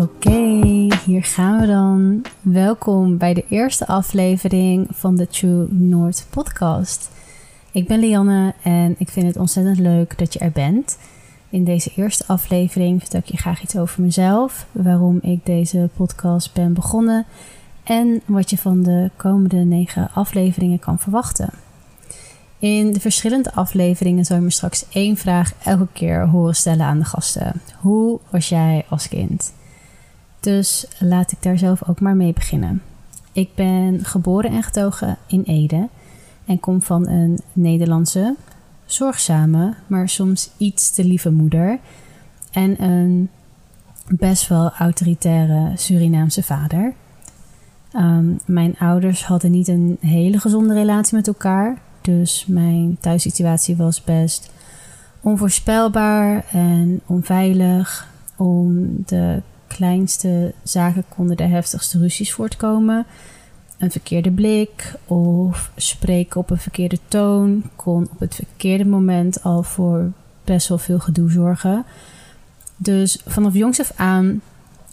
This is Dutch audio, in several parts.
Oké, hier gaan we dan. Welkom bij de eerste aflevering van de True North podcast. Ik ben Lianne en ik vind het ontzettend leuk dat je er bent. In deze eerste aflevering vertel ik je graag iets over mezelf, waarom ik deze podcast ben begonnen en wat je van de komende negen afleveringen kan verwachten. In de verschillende afleveringen zal je me straks één vraag elke keer horen stellen aan de gasten. Hoe was jij als kind? Dus laat ik daar zelf ook maar mee beginnen. Ik ben geboren en getogen in Ede en kom van een Nederlandse, zorgzame, maar soms iets te lieve moeder en een best wel autoritaire Surinaamse vader. Ehm, mijn ouders hadden niet een hele gezonde relatie met elkaar, dus mijn thuissituatie was best onvoorspelbaar en onveilig. Om de kleinste zaken konden de heftigste ruzies voortkomen. Een verkeerde blik of spreken op een verkeerde toon kon op het verkeerde moment al voor best wel veel gedoe zorgen. Dus vanaf jongs af aan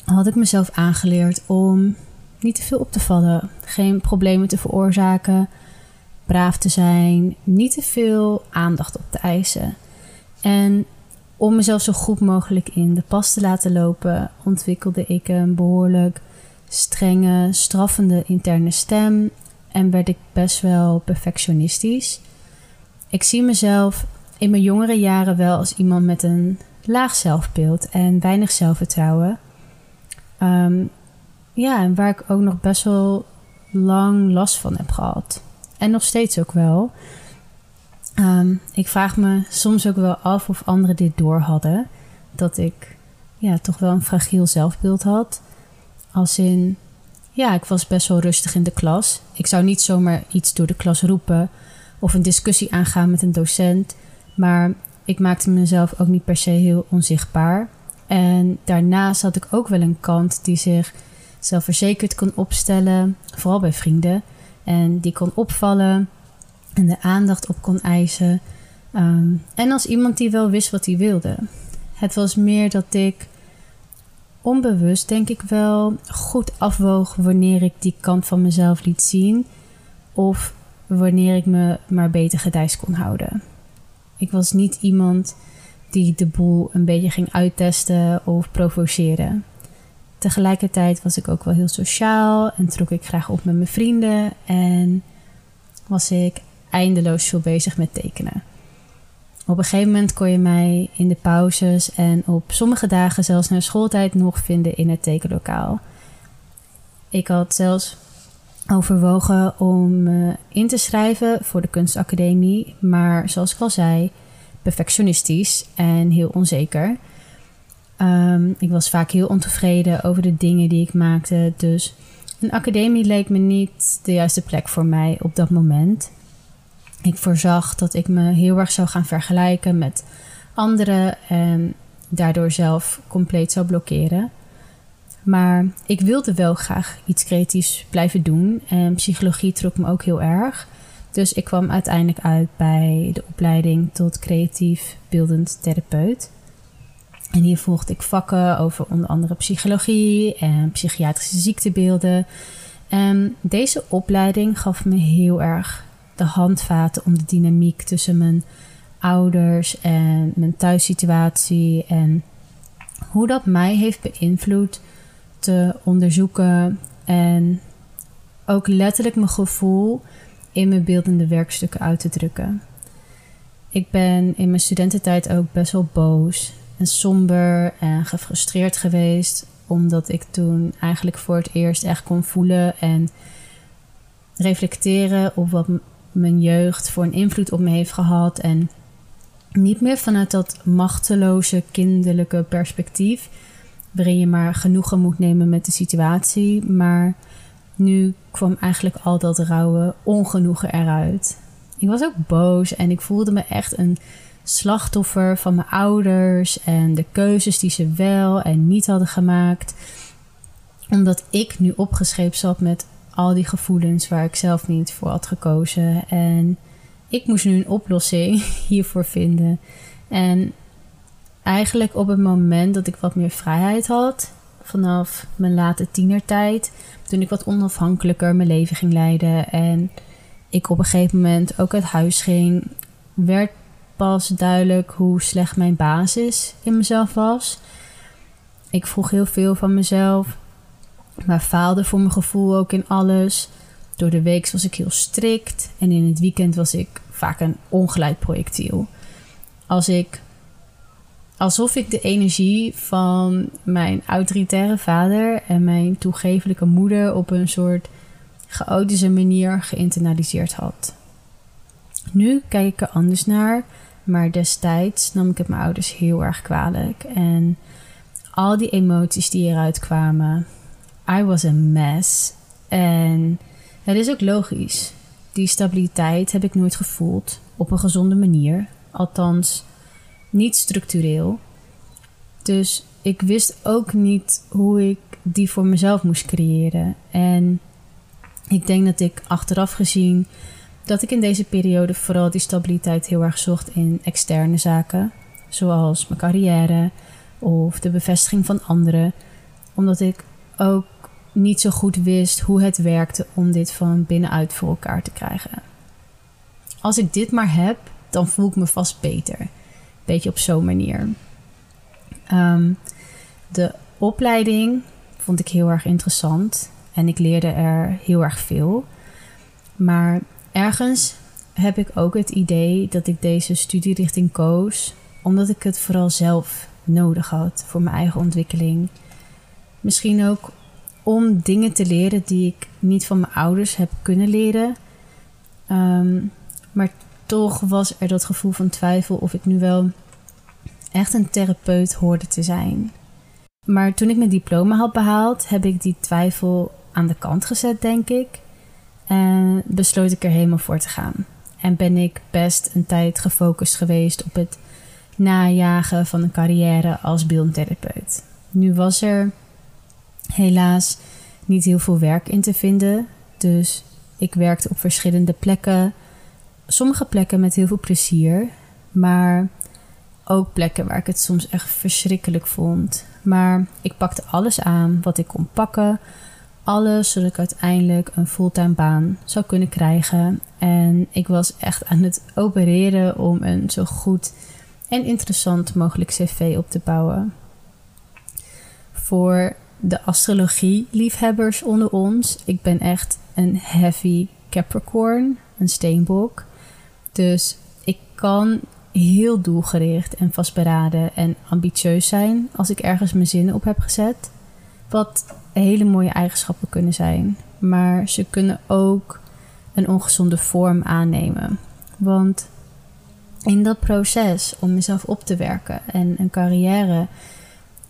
had ik mezelf aangeleerd om niet te veel op te vallen, geen problemen te veroorzaken, braaf te zijn, niet te veel aandacht op te eisen. En om mezelf zo goed mogelijk in de pas te laten lopen, ontwikkelde ik een behoorlijk strenge, straffende interne stem en werd ik best wel perfectionistisch. Ik zie mezelf in mijn jongere jaren wel als iemand met een laag zelfbeeld en weinig zelfvertrouwen. Ehm, ja, en waar ik ook nog best wel lang last van heb gehad. En nog steeds ook wel. Ehm, ik vraag me soms ook wel af of anderen dit door hadden. Dat ik ja, toch wel een fragiel zelfbeeld had. Als in, ja, ik was best wel rustig in de klas. Ik zou niet zomaar iets door de klas roepen of een discussie aangaan met een docent. Maar ik maakte mezelf ook niet per se heel onzichtbaar. En daarnaast had ik ook wel een kant die zich zelfverzekerd kon opstellen, vooral bij vrienden. En die kon opvallen en de aandacht op kon eisen. Ehm, en als iemand die wel wist wat hij wilde. Het was meer dat ik onbewust, denk ik wel, goed afwoog wanneer ik die kant van mezelf liet zien. Of wanneer ik me maar beter gedijs kon houden. Ik was niet iemand die de boel een beetje ging uittesten of provoceren. Tegelijkertijd was ik ook wel heel sociaal en trok ik graag op met mijn vrienden en was ik eindeloos veel bezig met tekenen. Op een gegeven moment kon je mij in de pauzes en op sommige dagen zelfs naar schooltijd nog vinden in het tekenlokaal. Ik had zelfs overwogen om in te schrijven voor de kunstacademie, maar zoals ik al zei, perfectionistisch en heel onzeker. Um, ik was vaak heel ontevreden over de dingen die ik maakte. Dus een academie leek me niet de juiste plek voor mij op dat moment. Ik voorzag dat ik me heel erg zou gaan vergelijken met anderen en daardoor zelf compleet zou blokkeren. Maar ik wilde wel graag iets creatiefs blijven doen en psychologie trok me ook heel erg. Dus ik kwam uiteindelijk uit bij de opleiding tot creatief beeldend therapeut. En hier volgde ik vakken over onder andere psychologie en psychiatrische ziektebeelden. En deze opleiding gaf me heel erg de handvaten om de dynamiek tussen mijn ouders en mijn thuissituatie en hoe dat mij heeft beïnvloed te onderzoeken en ook letterlijk mijn gevoel in mijn beeldende werkstukken uit te drukken. Ik ben in mijn studententijd ook best wel boos en somber en gefrustreerd geweest. Omdat ik toen eigenlijk voor het eerst echt kon voelen en reflecteren op wat mijn jeugd voor een invloed op me heeft gehad. En niet meer vanuit dat machteloze kinderlijke perspectief, waarin je maar genoegen moet nemen met de situatie. Maar nu kwam eigenlijk al dat rauwe ongenoegen eruit. Ik was ook boos en ik voelde me echt een slachtoffer van mijn ouders en de keuzes die ze wel en niet hadden gemaakt. Omdat ik nu opgeschreven zat met al die gevoelens waar ik zelf niet voor had gekozen. En ik moest nu een oplossing hiervoor vinden. En eigenlijk op het moment dat ik wat meer vrijheid had, vanaf mijn late tienertijd. Toen ik wat onafhankelijker mijn leven ging leiden. En ik op een gegeven moment ook uit huis ging. Werd pas duidelijk hoe slecht mijn basis in mezelf was. Ik vroeg heel veel van mezelf. Maar faalde voor mijn gevoel ook in alles. Door de week was ik heel strikt. En in het weekend was ik vaak een ongeleid projectiel. Als ik alsof ik de energie van mijn autoritaire vader en mijn toegevelijke moeder op een soort chaotische manier geïnternaliseerd had. Nu kijk ik er anders naar, maar destijds nam ik het mijn ouders heel erg kwalijk. En al die emoties die eruit kwamen, I was a mess. En het is ook logisch. Die stabiliteit heb ik nooit gevoeld op een gezonde manier. Althans, niet structureel. Dus ik wist ook niet hoe ik die voor mezelf moest creëren. En ik denk dat ik achteraf gezien dat ik in deze periode vooral die stabiliteit heel erg zocht in externe zaken, zoals mijn carrière of de bevestiging van anderen, omdat ik ook niet zo goed wist hoe het werkte om dit van binnenuit voor elkaar te krijgen. Als ik dit maar heb, dan voel ik me vast beter beetje op zo'n manier. Ehm, de opleiding vond ik heel erg interessant en ik leerde er heel erg veel. Maar ergens heb ik ook het idee dat ik deze studierichting koos omdat ik het vooral zelf nodig had voor mijn eigen ontwikkeling. Misschien ook om dingen te leren die ik niet van mijn ouders heb kunnen leren. Ehm, maar toch was er dat gevoel van twijfel of ik nu wel echt een therapeut hoorde te zijn. Maar toen ik mijn diploma had behaald, heb ik die twijfel aan de kant gezet, denk ik. En besloot ik er helemaal voor te gaan. En ben ik best een tijd gefocust geweest op het najagen van een carrière als beeldtherapeut. Nu was er helaas niet heel veel werk in te vinden. Dus ik werkte op verschillende plekken sommige plekken met heel veel plezier, maar ook plekken waar ik het soms echt verschrikkelijk vond. Maar ik pakte alles aan wat ik kon pakken. Alles zodat ik uiteindelijk een fulltime baan zou kunnen krijgen. En ik was echt aan het opereren om een zo goed en interessant mogelijk cv op te bouwen. Voor de astrologie-liefhebbers onder ons, ik ben echt een heavy Capricorn, een steenbok. Dus ik kan heel doelgericht en vastberaden en ambitieus zijn als ik ergens mijn zinnen op heb gezet. Wat hele mooie eigenschappen kunnen zijn. Maar ze kunnen ook een ongezonde vorm aannemen. Want in dat proces om mezelf op te werken en een carrière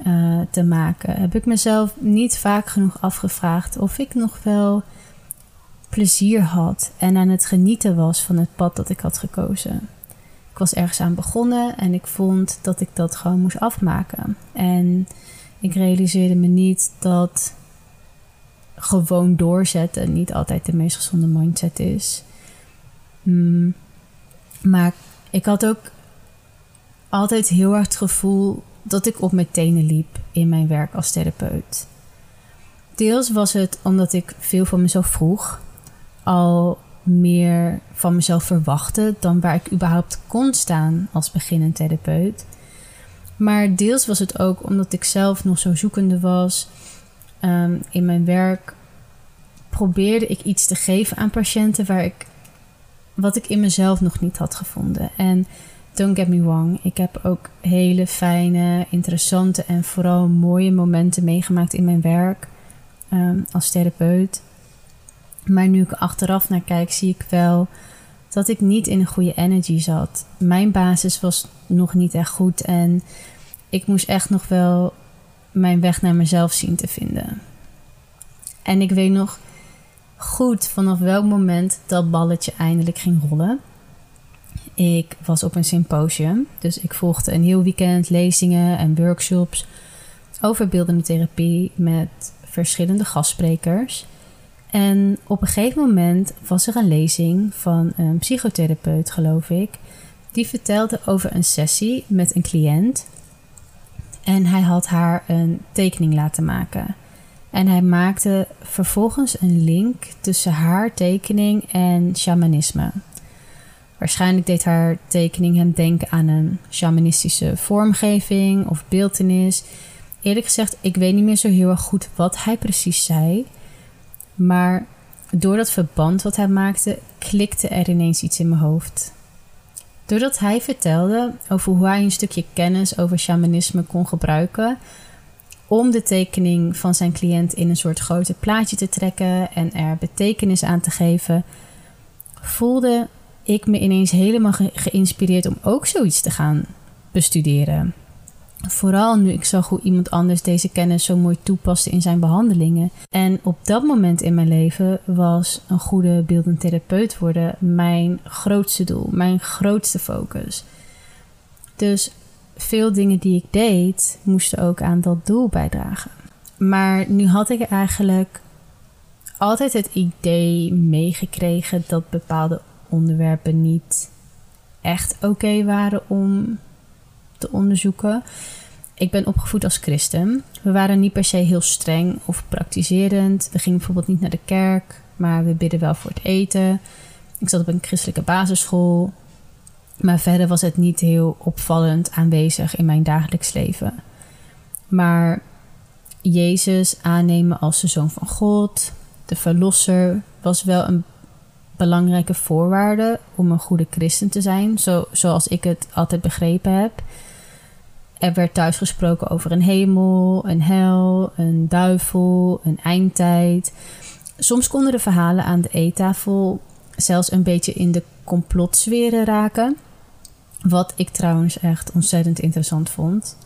uh, te maken, heb ik mezelf niet vaak genoeg afgevraagd of ik nog wel plezier had en aan het genieten was van het pad dat ik had gekozen. Ik was ergens aan begonnen en ik vond dat ik dat gewoon moest afmaken. En ik realiseerde me niet dat gewoon doorzetten niet altijd de meest gezonde mindset is. Mm, maar ik had ook altijd heel erg het gevoel dat ik op mijn tenen liep in mijn werk als therapeut. Deels was het omdat ik veel van mezelf vroeg al meer van mezelf verwachten dan waar ik überhaupt kon staan als beginnend therapeut. Maar deels was het ook omdat ik zelf nog zo zoekende was. Ehm, in mijn werk probeerde ik iets te geven aan patiënten waar ik, wat ik in mezelf nog niet had gevonden. En don't get me wrong, ik heb ook hele fijne, interessante en vooral mooie momenten meegemaakt in mijn werk um, als therapeut. Maar nu ik achteraf naar kijk, zie ik wel dat ik niet in een goede energy zat. Mijn basis was nog niet echt goed en ik moest echt nog wel mijn weg naar mezelf zien te vinden. En ik weet nog goed vanaf welk moment dat balletje eindelijk ging rollen. Ik was op een symposium, dus ik volgde een heel weekend lezingen en workshops over beeldende therapie met verschillende gastsprekers. En op een gegeven moment was er een lezing van een psychotherapeut, geloof ik, die vertelde over een sessie met een cliënt. En hij had haar een tekening laten maken. En hij maakte vervolgens een link tussen haar tekening en shamanisme. Waarschijnlijk deed haar tekening hem denken aan een shamanistische vormgeving of beeltenis. Eerlijk gezegd, ik weet niet meer zo heel erg goed wat hij precies zei. Maar door dat verband wat hij maakte, klikte er ineens iets in mijn hoofd. Doordat hij vertelde over hoe hij een stukje kennis over shamanisme kon gebruiken om de tekening van zijn cliënt in een soort groter plaatje te trekken en er betekenis aan te geven, voelde ik me ineens helemaal geïnspireerd om ook zoiets te gaan bestuderen. Vooral nu ik zag hoe iemand anders deze kennis zo mooi toepaste in zijn behandelingen. En op dat moment in mijn leven was een goede beeldend therapeut worden mijn grootste doel, mijn grootste focus. Dus veel dingen die ik deed, moesten ook aan dat doel bijdragen. Maar nu had ik eigenlijk altijd het idee meegekregen dat bepaalde onderwerpen niet echt oké waren om te onderzoeken. Ik ben opgevoed als christen. We waren niet per se heel streng of praktiserend. We gingen bijvoorbeeld niet naar de kerk, maar we bidden wel voor het eten. Ik zat op een christelijke basisschool. Maar verder was het niet heel opvallend aanwezig in mijn dagelijks leven. Maar Jezus aannemen als de zoon van God, de verlosser, was wel een belangrijke voorwaarde om een goede christen te zijn, zo, zoals ik het altijd begrepen heb. Er werd thuis gesproken over een hemel, een hel, een duivel, een eindtijd. Soms konden de verhalen aan de eettafel zelfs een beetje in de complotsferen raken. Wat ik trouwens echt ontzettend interessant vond.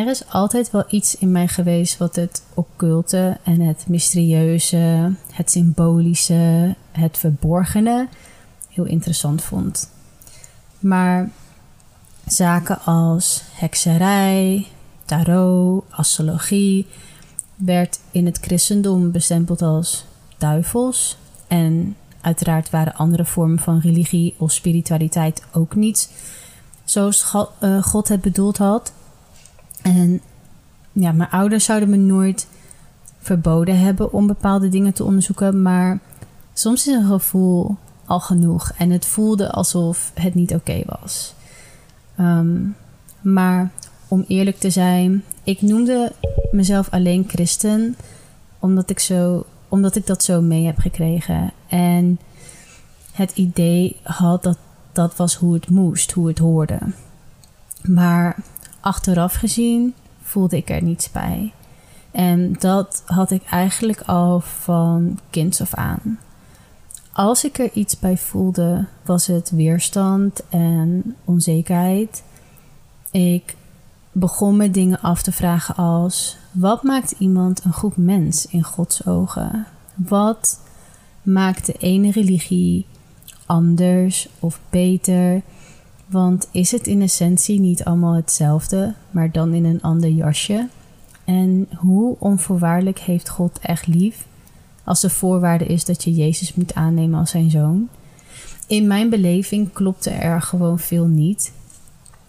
Er is altijd wel iets in mij geweest wat het occulte en het mysterieuze, het symbolische, het verborgene heel interessant vond. Maar zaken als hekserij, tarot, astrologie werd in het christendom bestempeld als duivels. En uiteraard waren andere vormen van religie of spiritualiteit ook niet zoals eh, God het bedoeld had. En ja, mijn ouders zouden me nooit verboden hebben om bepaalde dingen te onderzoeken, maar soms is een gevoel al genoeg en het voelde alsof het niet oké was. Ehm, maar om eerlijk te zijn, ik noemde mezelf alleen christen omdat ik, zo, omdat ik dat zo mee heb gekregen. En het idee had dat dat was hoe het moest, hoe het hoorde. Maar achteraf gezien voelde ik er niets bij. En dat had ik eigenlijk al van kinds af aan. Als ik er iets bij voelde, was het weerstand en onzekerheid. Ik begon me dingen af te vragen als: wat maakt iemand een goed mens in Gods ogen? Wat maakt de ene religie anders of beter? Want is het in essentie niet allemaal hetzelfde, maar dan in een ander jasje? En hoe onvoorwaardelijk heeft God echt lief als de voorwaarde is dat je Jezus moet aannemen als zijn zoon? In mijn beleving klopte er gewoon veel niet.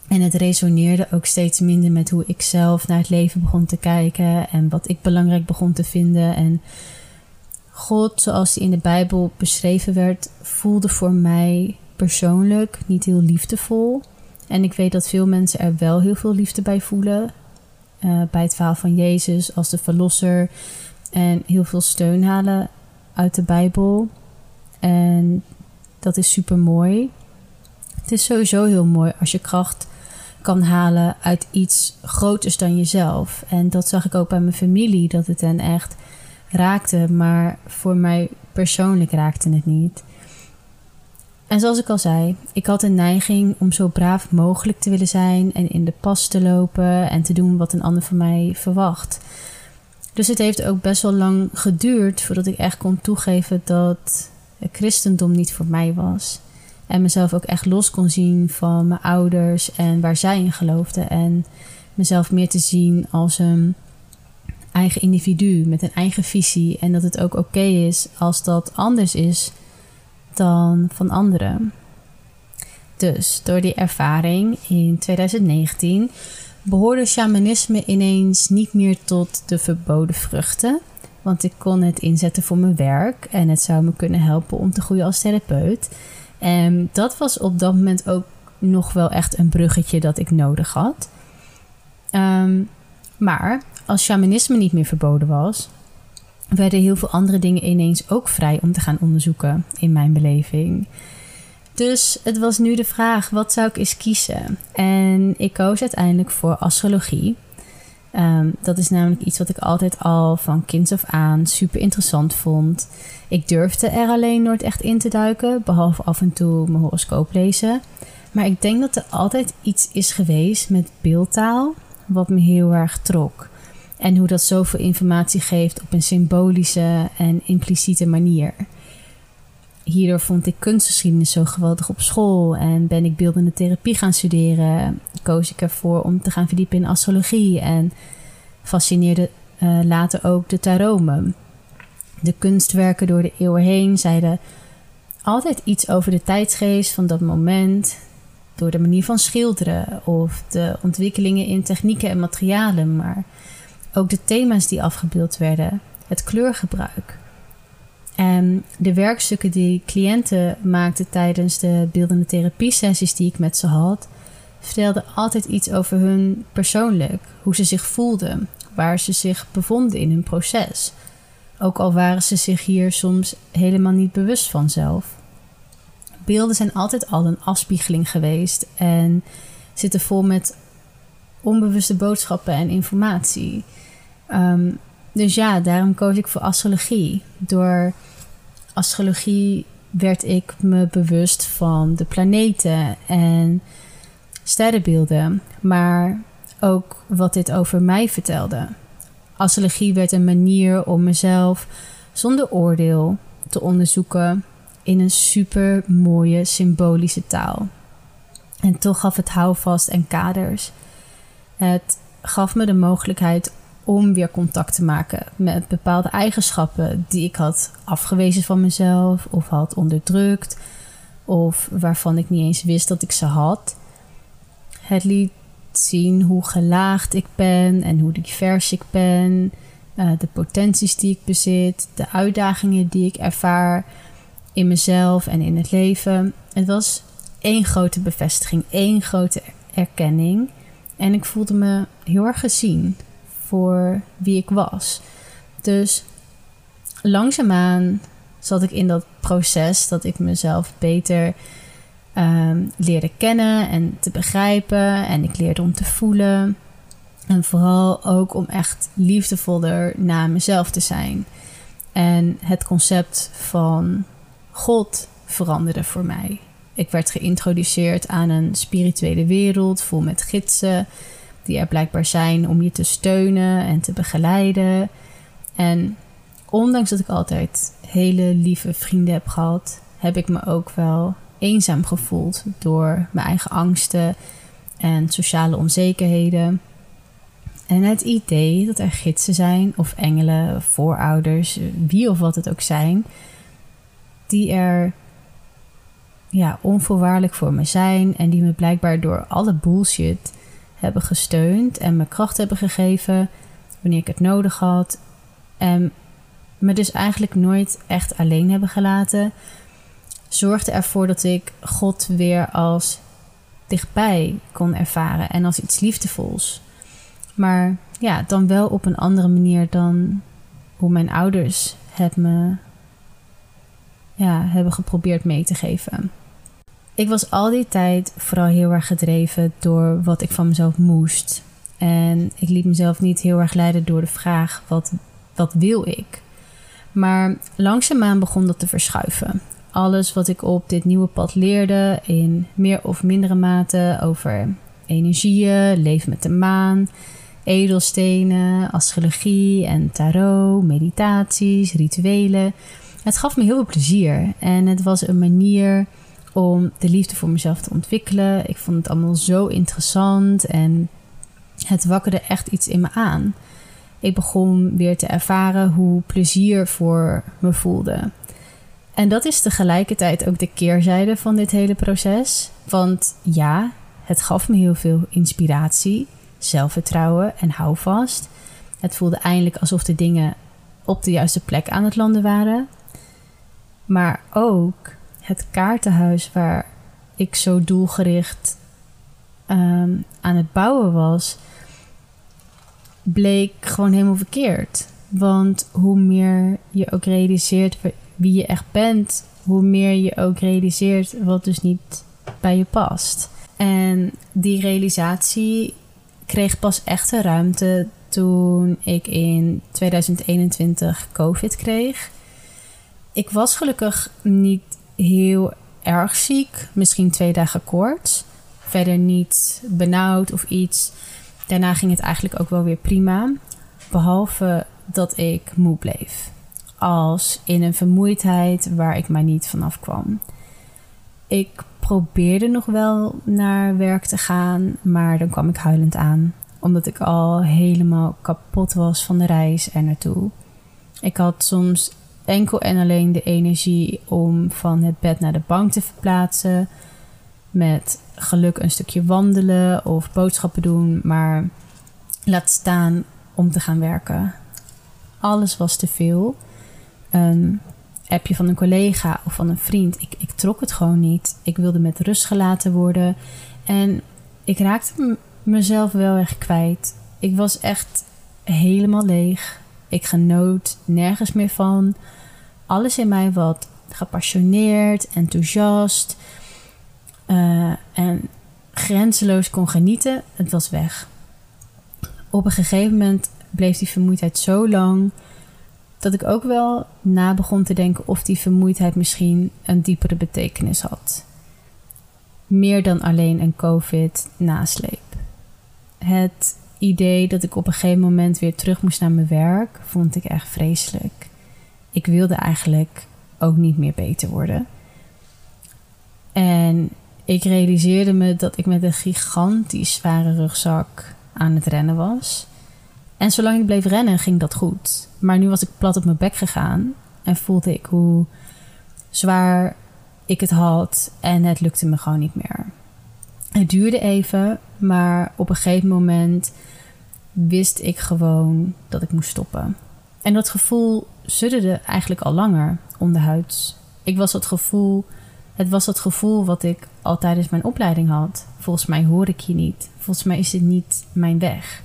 En het resoneerde ook steeds minder met hoe ik zelf naar het leven begon te kijken en wat ik belangrijk begon te vinden. En God, zoals hij in de Bijbel beschreven werd, voelde voor mij persoonlijk niet heel liefdevol. En ik weet dat veel mensen er wel heel veel liefde bij voelen. Uh, bij het verhaal van Jezus als de verlosser. En heel veel steun halen uit de Bijbel. En dat is super mooi. Het is sowieso heel mooi als je kracht kan halen uit iets groters dan jezelf. En dat zag ik ook bij mijn familie, dat het hen echt raakte. Maar voor mij persoonlijk raakte het niet. En zoals ik al zei, ik had een neiging om zo braaf mogelijk te willen zijn en in de pas te lopen en te doen wat een ander van mij verwacht. Dus het heeft ook best wel lang geduurd voordat ik echt kon toegeven dat het christendom niet voor mij was. En mezelf ook echt los kon zien van mijn ouders en waar zij in geloofden. En mezelf meer te zien als een eigen individu met een eigen visie. En dat het ook oké is als dat anders is dan van anderen. Dus door die ervaring in 2019 behoorde shamanisme ineens niet meer tot de verboden vruchten. Want ik kon het inzetten voor mijn werk en het zou me kunnen helpen om te groeien als therapeut. En dat was op dat moment ook nog wel echt een bruggetje dat ik nodig had. Ehm, maar als shamanisme niet meer verboden was, werden heel veel andere dingen ineens ook vrij om te gaan onderzoeken in mijn beleving. Dus het was nu de vraag: wat zou ik eens kiezen? En ik koos uiteindelijk voor astrologie. Ehm, dat is namelijk iets wat ik altijd al van kinds af aan super interessant vond. Ik durfde er alleen nooit echt in te duiken, behalve af en toe mijn horoscoop lezen. Maar ik denk dat er altijd iets is geweest met beeldtaal wat me heel erg trok. En hoe dat zoveel informatie geeft op een symbolische en impliciete manier. Hierdoor vond ik kunstgeschiedenis zo geweldig op school en ben ik beeldende therapie gaan studeren. Koos ik ervoor om te gaan verdiepen in astrologie en fascineerde uh, later ook de taromen. De kunstwerken door de eeuwen heen zeiden altijd iets over de tijdsgeest van dat moment, door de manier van schilderen of de ontwikkelingen in technieken en materialen, maar ook de thema's die afgebeeld werden, het kleurgebruik. En de werkstukken die cliënten maakten tijdens de beeldende therapie-sessies die ik met ze had, vertelden altijd iets over hun persoonlijk, hoe ze zich voelden, waar ze zich bevonden in hun proces. Ook al waren ze zich hier soms helemaal niet bewust van zelf. Beelden zijn altijd al een afspiegeling geweest en zitten vol met onbewuste boodschappen en informatie. Um, dus ja, daarom koos ik voor astrologie. Door astrologie werd ik me bewust van de planeten en sterrenbeelden, maar ook wat dit over mij vertelde. Astrologie werd een manier om mezelf zonder oordeel te onderzoeken in een super mooie symbolische taal. En toch gaf het houvast en kaders. Het gaf me de mogelijkheid om weer contact te maken met bepaalde eigenschappen die ik had afgewezen van mezelf of had onderdrukt of waarvan ik niet eens wist dat ik ze had. Het liet zien hoe gelaagd ik ben en hoe divers ik ben, uh, de potenties die ik bezit, de uitdagingen die ik ervaar in mezelf en in het leven. Het was één grote bevestiging, één grote erkenning. En ik voelde me heel erg gezien voor wie ik was. Dus langzaamaan zat ik in dat proces dat ik mezelf beter um, leerde kennen en te begrijpen. En ik leerde om te voelen. En vooral ook om echt liefdevoller naar mezelf te zijn. En het concept van God veranderde voor mij. Ik werd geïntroduceerd aan een spirituele wereld vol met gidsen die er blijkbaar zijn om je te steunen en te begeleiden. En ondanks dat ik altijd hele lieve vrienden heb gehad, heb ik me ook wel eenzaam gevoeld door mijn eigen angsten en sociale onzekerheden. En het idee dat er gidsen zijn, of engelen, voorouders, wie of wat het ook zijn, die er ja, onvoorwaardelijk voor me zijn en die me blijkbaar door alle bullshit hebben gesteund en me kracht hebben gegeven wanneer ik het nodig had. En me dus eigenlijk nooit echt alleen hebben gelaten, zorgde ervoor dat ik God weer als dichtbij kon ervaren en als iets liefdevols. Maar ja, dan wel op een andere manier dan hoe mijn ouders het me ja, hebben geprobeerd mee te geven. Ik was al die tijd vooral heel erg gedreven door wat ik van mezelf moest. En ik liet mezelf niet heel erg leiden door de vraag: wat, wat wil ik? Maar langzaamaan begon dat te verschuiven. Alles wat ik op dit nieuwe pad leerde, in meer of mindere mate over energieën, leven met de maan, edelstenen, astrologie en tarot, meditaties, rituelen. Het gaf me heel veel plezier en het was een manier om de liefde voor mezelf te ontwikkelen. Ik vond het allemaal zo interessant en het wakkerde echt iets in me aan. Ik begon weer te ervaren hoe plezier voor me voelde. En dat is tegelijkertijd ook de keerzijde van dit hele proces. Want ja, het gaf me heel veel inspiratie. zelfvertrouwen en houvast. Het voelde eindelijk alsof de dingen op de juiste plek aan het landen waren. Maar ook het kaartenhuis waar ik zo doelgericht ehm, aan het bouwen was, bleek gewoon helemaal verkeerd. Want hoe meer je ook realiseert wie je echt bent, hoe meer je ook realiseert wat dus niet bij je past. En die realisatie kreeg pas echte ruimte toen ik in 2021 COVID kreeg. Ik was gelukkig niet heel erg ziek, misschien twee dagen koorts. Verder niet benauwd of iets. Daarna ging het eigenlijk ook wel weer prima. Behalve dat ik moe bleef. Als in een vermoeidheid waar ik maar niet vanaf kwam. Ik probeerde nog wel naar werk te gaan, maar dan kwam ik huilend aan. Omdat ik al helemaal kapot was van de reis er naartoe. Ik had soms enkel en alleen de energie om van het bed naar de bank te verplaatsen. Met geluk een stukje wandelen of boodschappen doen, maar laat staan om te gaan werken. Alles was te veel. Een appje van een collega of van een vriend, ik, ik trok het gewoon niet. Ik wilde met rust gelaten worden en ik raakte mezelf wel echt kwijt. Ik was echt helemaal leeg. Ik genoot nergens meer van. Alles in mij wat gepassioneerd, enthousiast uh, en grenzeloos kon genieten, het was weg. Op een gegeven moment bleef die vermoeidheid zo lang dat ik ook wel na begon te denken of die vermoeidheid misschien een diepere betekenis had. Meer dan alleen een COVID-nasleep. Het idee dat ik op een gegeven moment weer terug moest naar mijn werk vond ik echt vreselijk. Ik wilde eigenlijk ook niet meer beter worden. En ik realiseerde me dat ik met een gigantisch zware rugzak aan het rennen was. En zolang ik bleef rennen, ging dat goed. Maar nu was ik plat op mijn bek gegaan en voelde ik hoe zwaar ik het had en het lukte me gewoon niet meer. Het duurde even, maar op een gegeven moment wist ik gewoon dat ik moest stoppen. En dat gevoel sudderde eigenlijk al langer onderhuids. Ik was dat gevoel, het was dat gevoel wat ik al tijdens mijn opleiding had. Volgens mij hoor ik je niet. Volgens mij is dit niet mijn weg.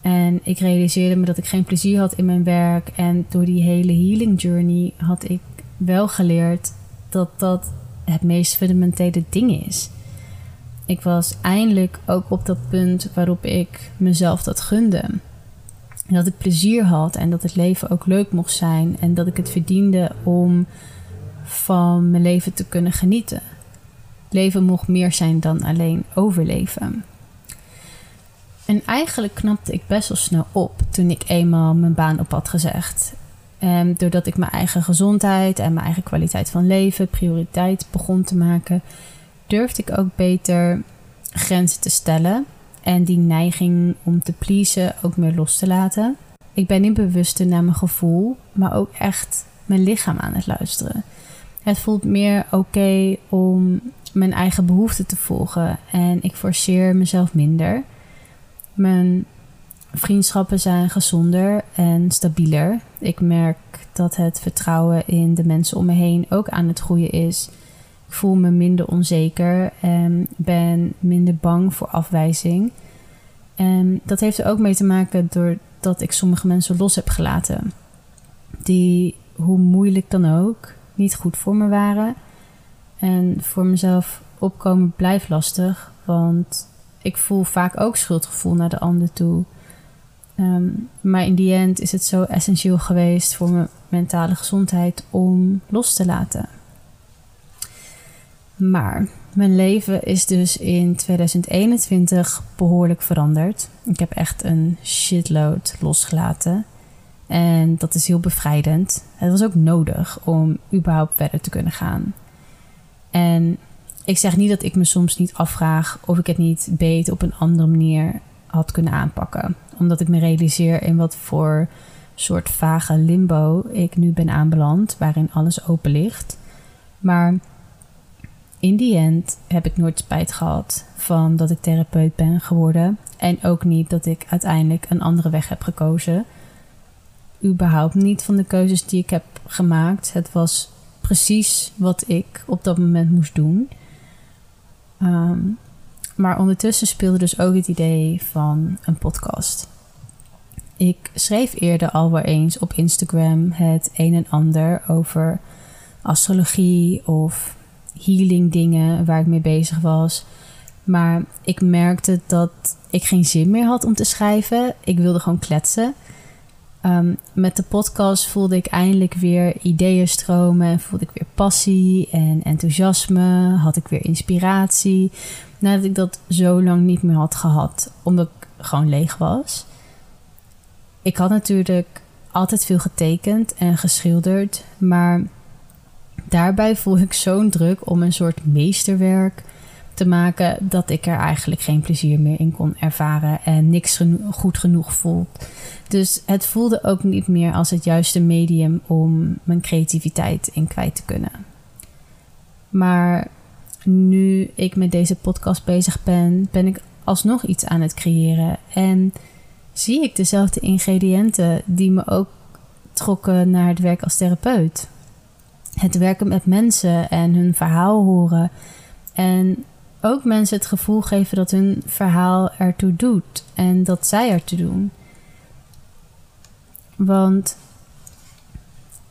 En ik realiseerde me dat ik geen plezier had in mijn werk. En door die hele healing journey had ik wel geleerd dat dat het meest fundamentele ding is. Ik was eindelijk ook op dat punt waarop ik mezelf dat gunde. dat ik plezier had en dat het leven ook leuk mocht zijn. En dat ik het verdiende om van mijn leven te kunnen genieten. Leven mocht meer zijn dan alleen overleven. En eigenlijk knapte ik best wel snel op toen ik eenmaal mijn baan op had gezegd. Doordat ik mijn eigen gezondheid en mijn eigen kwaliteit van leven prioriteit begon te maken, durfde ik ook beter grenzen te stellen en die neiging om te pleasen ook meer los te laten. Ik ben niet bewuster naar mijn gevoel, maar ook echt mijn lichaam aan het luisteren. Het voelt meer oké om mijn eigen behoeften te volgen en ik forceer mezelf minder. Mijn vriendschappen zijn gezonder en stabieler. Ik merk dat het vertrouwen in de mensen om me heen ook aan het groeien is. Voel me minder onzeker en ben minder bang voor afwijzing. En dat heeft er ook mee te maken doordat ik sommige mensen los heb gelaten. Die, hoe moeilijk dan ook, niet goed voor me waren. En voor mezelf opkomen blijft lastig, want ik voel vaak ook schuldgevoel naar de ander toe. Ehm, maar in die end is het zo essentieel geweest voor mijn mentale gezondheid om los te laten. Maar mijn leven is dus in 2021 behoorlijk veranderd. Ik heb echt een shitload losgelaten. En dat is heel bevrijdend. Het was ook nodig om überhaupt verder te kunnen gaan. En ik zeg niet dat ik me soms niet afvraag of ik het niet beter op een andere manier had kunnen aanpakken. Omdat ik me realiseer in wat voor soort vage limbo ik nu ben aanbeland, waarin alles open ligt. Maar in die end heb ik nooit spijt gehad van dat ik therapeut ben geworden. En ook niet dat ik uiteindelijk een andere weg heb gekozen. Überhaupt niet van de keuzes die ik heb gemaakt. Het was precies wat ik op dat moment moest doen. Ehm, maar ondertussen speelde dus ook het idee van een podcast. Ik schreef eerder al wel eens op Instagram het een en ander over astrologie of healing dingen waar ik mee bezig was. Maar ik merkte dat ik geen zin meer had om te schrijven. Ik wilde gewoon kletsen. Ehm, met de podcast voelde ik eindelijk weer ideeën stromen. Voelde ik weer passie en enthousiasme. Had ik weer inspiratie. Nadat ik dat zo lang niet meer had gehad. Omdat ik gewoon leeg was. Ik had natuurlijk altijd veel getekend en geschilderd. Maar daarbij voel ik zo'n druk om een soort meesterwerk te maken dat ik er eigenlijk geen plezier meer in kon ervaren en niks goed genoeg voelt. Dus het voelde ook niet meer als het juiste medium om mijn creativiteit in kwijt te kunnen. Maar nu ik met deze podcast bezig ben, ben ik alsnog iets aan het creëren en zie ik dezelfde ingrediënten die me ook trokken naar het werk als therapeut. Het werken met mensen en hun verhaal horen en ook mensen het gevoel geven dat hun verhaal ertoe doet en dat zij ertoe doen. Want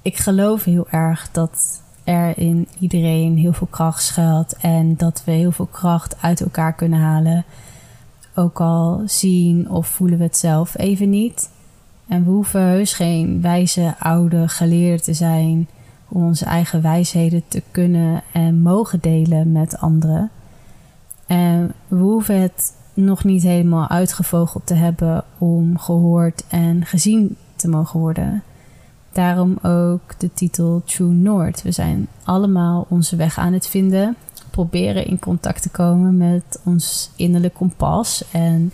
ik geloof heel erg dat er in iedereen heel veel kracht schuilt en dat we heel veel kracht uit elkaar kunnen halen. Ook al zien of voelen we het zelf even niet. En we hoeven heus geen wijze oude geleerden te zijn om onze eigen wijsheden te kunnen en mogen delen met anderen. En we hoeven het nog niet helemaal uitgevogeld te hebben om gehoord en gezien te mogen worden. Daarom ook de titel True North. We zijn allemaal onze weg aan het vinden, proberen in contact te komen met ons innerlijk kompas en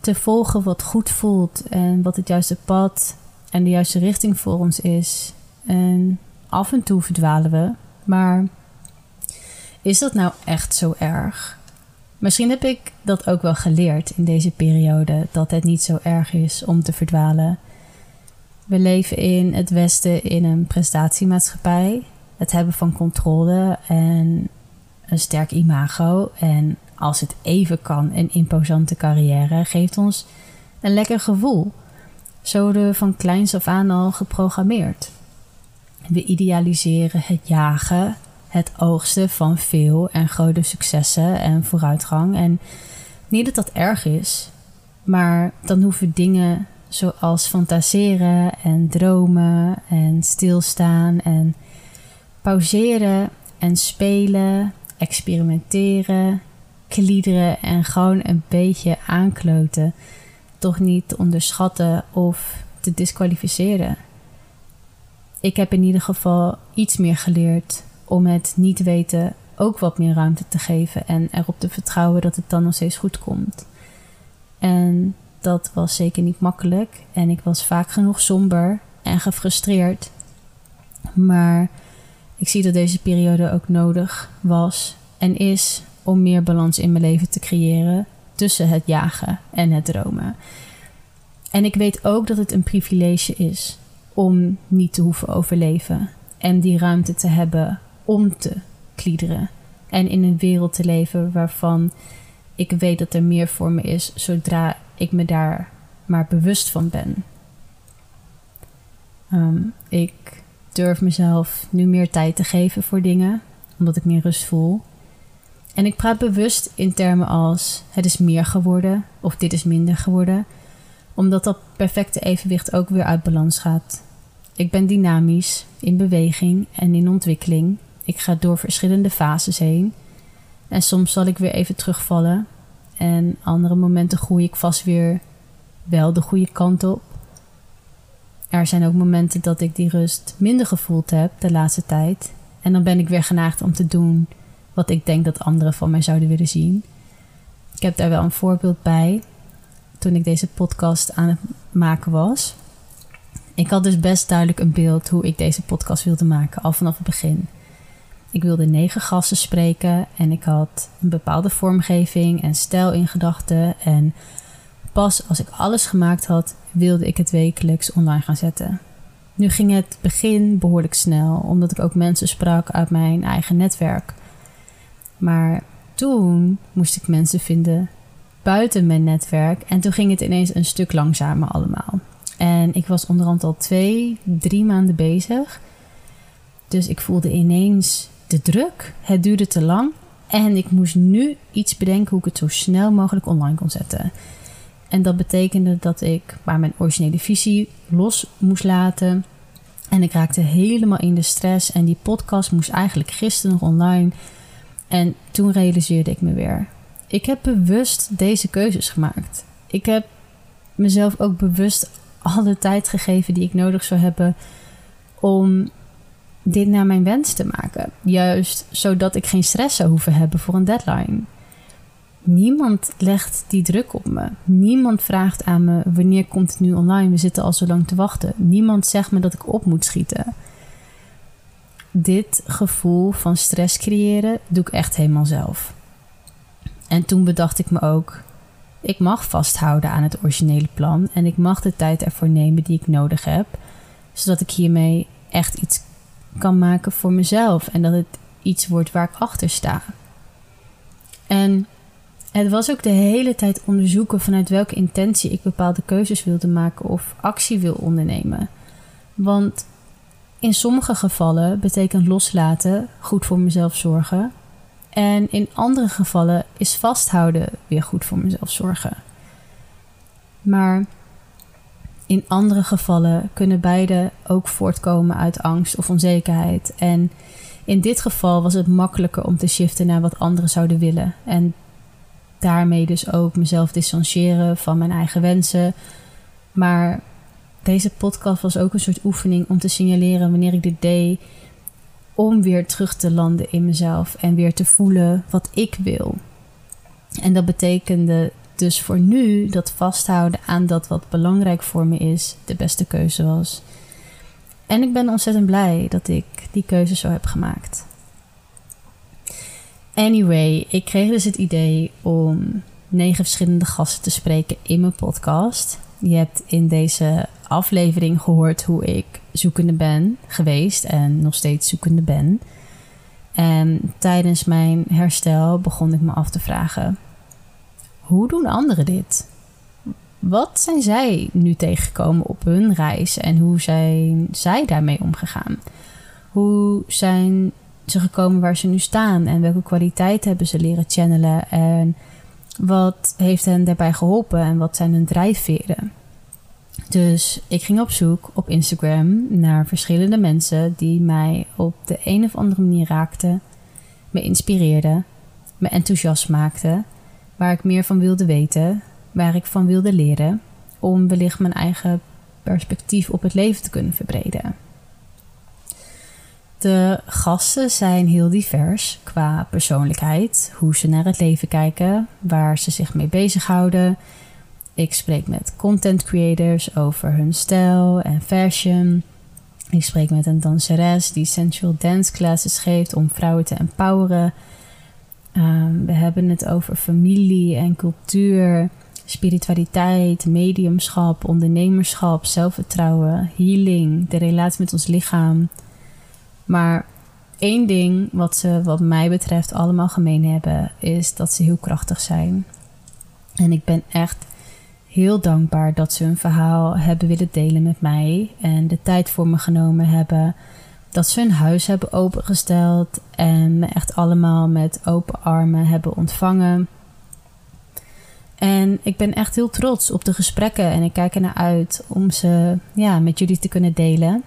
te volgen wat goed voelt en wat het juiste pad en de juiste richting voor ons is. En af en toe verdwalen we, maar is dat nou echt zo erg? Misschien heb ik dat ook wel geleerd in deze periode, dat het niet zo erg is om te verdwalen. We leven in het Westen in een prestatiemaatschappij. Het hebben van controle en een sterk imago. En als het even kan, een imposante carrière geeft ons een lekker gevoel. Zo worden we van kleins af aan al geprogrammeerd. We idealiseren het jagen, het oogsten van veel en grote successen en vooruitgang. En niet dat dat erg is, maar dan hoeven dingen zoals fantaseren en dromen en stilstaan en pauzeren en spelen, experimenteren, kliederen en gewoon een beetje aankloten, toch niet te onderschatten of te disqualificeren. Ik heb in ieder geval iets meer geleerd om het niet weten ook wat meer ruimte te geven en erop te vertrouwen dat het dan nog steeds goed komt. En dat was zeker niet makkelijk en ik was vaak genoeg somber en gefrustreerd. Maar ik zie dat deze periode ook nodig was en is om meer balans in mijn leven te creëren tussen het jagen en het dromen. En ik weet ook dat het een privilege is om niet te hoeven overleven en die ruimte te hebben om te kliederen en in een wereld te leven waarvan ik weet dat er meer voor me is zodra ik me daar maar bewust van ben. Ehm, ik durf mezelf nu meer tijd te geven voor dingen, omdat ik meer rust voel. En ik praat bewust in termen als het is meer geworden of dit is minder geworden, omdat dat perfecte evenwicht ook weer uit balans gaat. Ik ben dynamisch, in beweging en in ontwikkeling. Ik ga door verschillende fases heen. En soms zal ik weer even terugvallen. En andere momenten groei ik vast weer wel de goede kant op. Er zijn ook momenten dat ik die rust minder gevoeld heb de laatste tijd. En dan ben ik weer geneigd om te doen wat ik denk dat anderen van mij zouden willen zien. Ik heb daar wel een voorbeeld bij toen ik deze podcast aan het maken was. Ik had dus best duidelijk een beeld hoe ik deze podcast wilde maken, al vanaf het begin. Ik wilde negen gasten spreken en ik had een bepaalde vormgeving en stijl in gedachten. En pas als ik alles gemaakt had, wilde ik het wekelijks online gaan zetten. Nu ging het begin behoorlijk snel, omdat ik ook mensen sprak uit mijn eigen netwerk. Maar toen moest ik mensen vinden buiten mijn netwerk en toen ging het ineens een stuk langzamer allemaal. En ik was onderhand al twee, drie maanden bezig. Dus ik voelde ineens de druk. Het duurde te lang. En ik moest nu iets bedenken hoe ik het zo snel mogelijk online kon zetten. En dat betekende dat ik maar mijn originele visie los moest laten. En ik raakte helemaal in de stress. En die podcast moest eigenlijk gisteren nog online. En toen realiseerde ik me weer. Ik heb bewust deze keuzes gemaakt. Ik heb mezelf ook bewust alle tijd gegeven die ik nodig zou hebben om dit naar mijn wens te maken. Juist zodat ik geen stress zou hoeven hebben voor een deadline. Niemand legt die druk op me. Niemand vraagt aan me wanneer komt het nu online. We zitten al zo lang te wachten. Niemand zegt me dat ik op moet schieten. Dit gevoel van stress creëren doe ik echt helemaal zelf. En toen bedacht ik me ook: ik mag vasthouden aan het originele plan en ik mag de tijd ervoor nemen die ik nodig heb, zodat ik hiermee echt iets kan maken voor mezelf en dat het iets wordt waar ik achter sta. En het was ook de hele tijd onderzoeken vanuit welke intentie ik bepaalde keuzes wilde maken of actie wil ondernemen. Want in sommige gevallen betekent loslaten goed voor mezelf zorgen. En in andere gevallen is vasthouden weer goed voor mezelf zorgen. Maar in andere gevallen kunnen beide ook voortkomen uit angst of onzekerheid. En in dit geval was het makkelijker om te shiften naar wat anderen zouden willen. En daarmee dus ook mezelf distancieren van mijn eigen wensen. Maar deze podcast was ook een soort oefening om te signaleren wanneer ik dit deed. Om weer terug te landen in mezelf en weer te voelen wat ik wil. En dat betekende dus voor nu dat vasthouden aan dat wat belangrijk voor me is, de beste keuze was. En ik ben ontzettend blij dat ik die keuze zo heb gemaakt. Anyway, ik kreeg dus het idee om negen verschillende gasten te spreken in mijn podcast. Je hebt in deze aflevering gehoord hoe ik zoekende ben geweest en nog steeds zoekende ben. En tijdens mijn herstel begon ik me af te vragen: hoe doen anderen dit? Wat zijn zij nu tegengekomen op hun reis en hoe zijn zij daarmee omgegaan? Hoe zijn ze gekomen waar ze nu staan en welke kwaliteit hebben ze leren channelen en wat heeft hen daarbij geholpen en wat zijn hun drijfveren? Dus ik ging op zoek op Instagram naar verschillende mensen die mij op de een of andere manier raakten, me inspireerden, me enthousiast maakten waar ik meer van wilde weten, waar ik van wilde leren, om wellicht mijn eigen perspectief op het leven te kunnen verbreden. De gasten zijn heel divers qua persoonlijkheid, hoe ze naar het leven kijken, waar ze zich mee bezighouden. Ik spreek met content creators over hun stijl en fashion. Ik spreek met een danseres die sensual dance classes geeft om vrouwen te empoweren. Ehm, we hebben het over familie en cultuur, spiritualiteit, mediumschap, ondernemerschap, zelfvertrouwen, healing, de relatie met ons lichaam. Maar één ding wat ze, wat mij betreft, allemaal gemeen hebben, is dat ze heel krachtig zijn. En ik ben echt heel dankbaar dat ze hun verhaal hebben willen delen met mij en de tijd voor me genomen hebben dat ze hun huis hebben opengesteld en me echt allemaal met open armen hebben ontvangen. En ik ben echt heel trots op de gesprekken en ik kijk er naar uit om ze ja, met jullie te kunnen delen.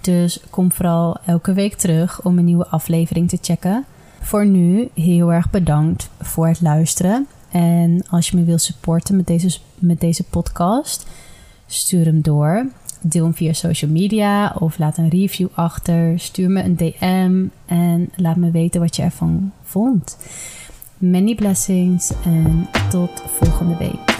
Dus kom vooral elke week terug om een nieuwe aflevering te checken. Voor nu heel erg bedankt voor het luisteren. En als je me wilt supporten met deze, met deze podcast, stuur hem door Deel hem via social media of laat een review achter. Stuur me een DM en laat me weten wat je ervan vond. Many blessings en tot volgende week.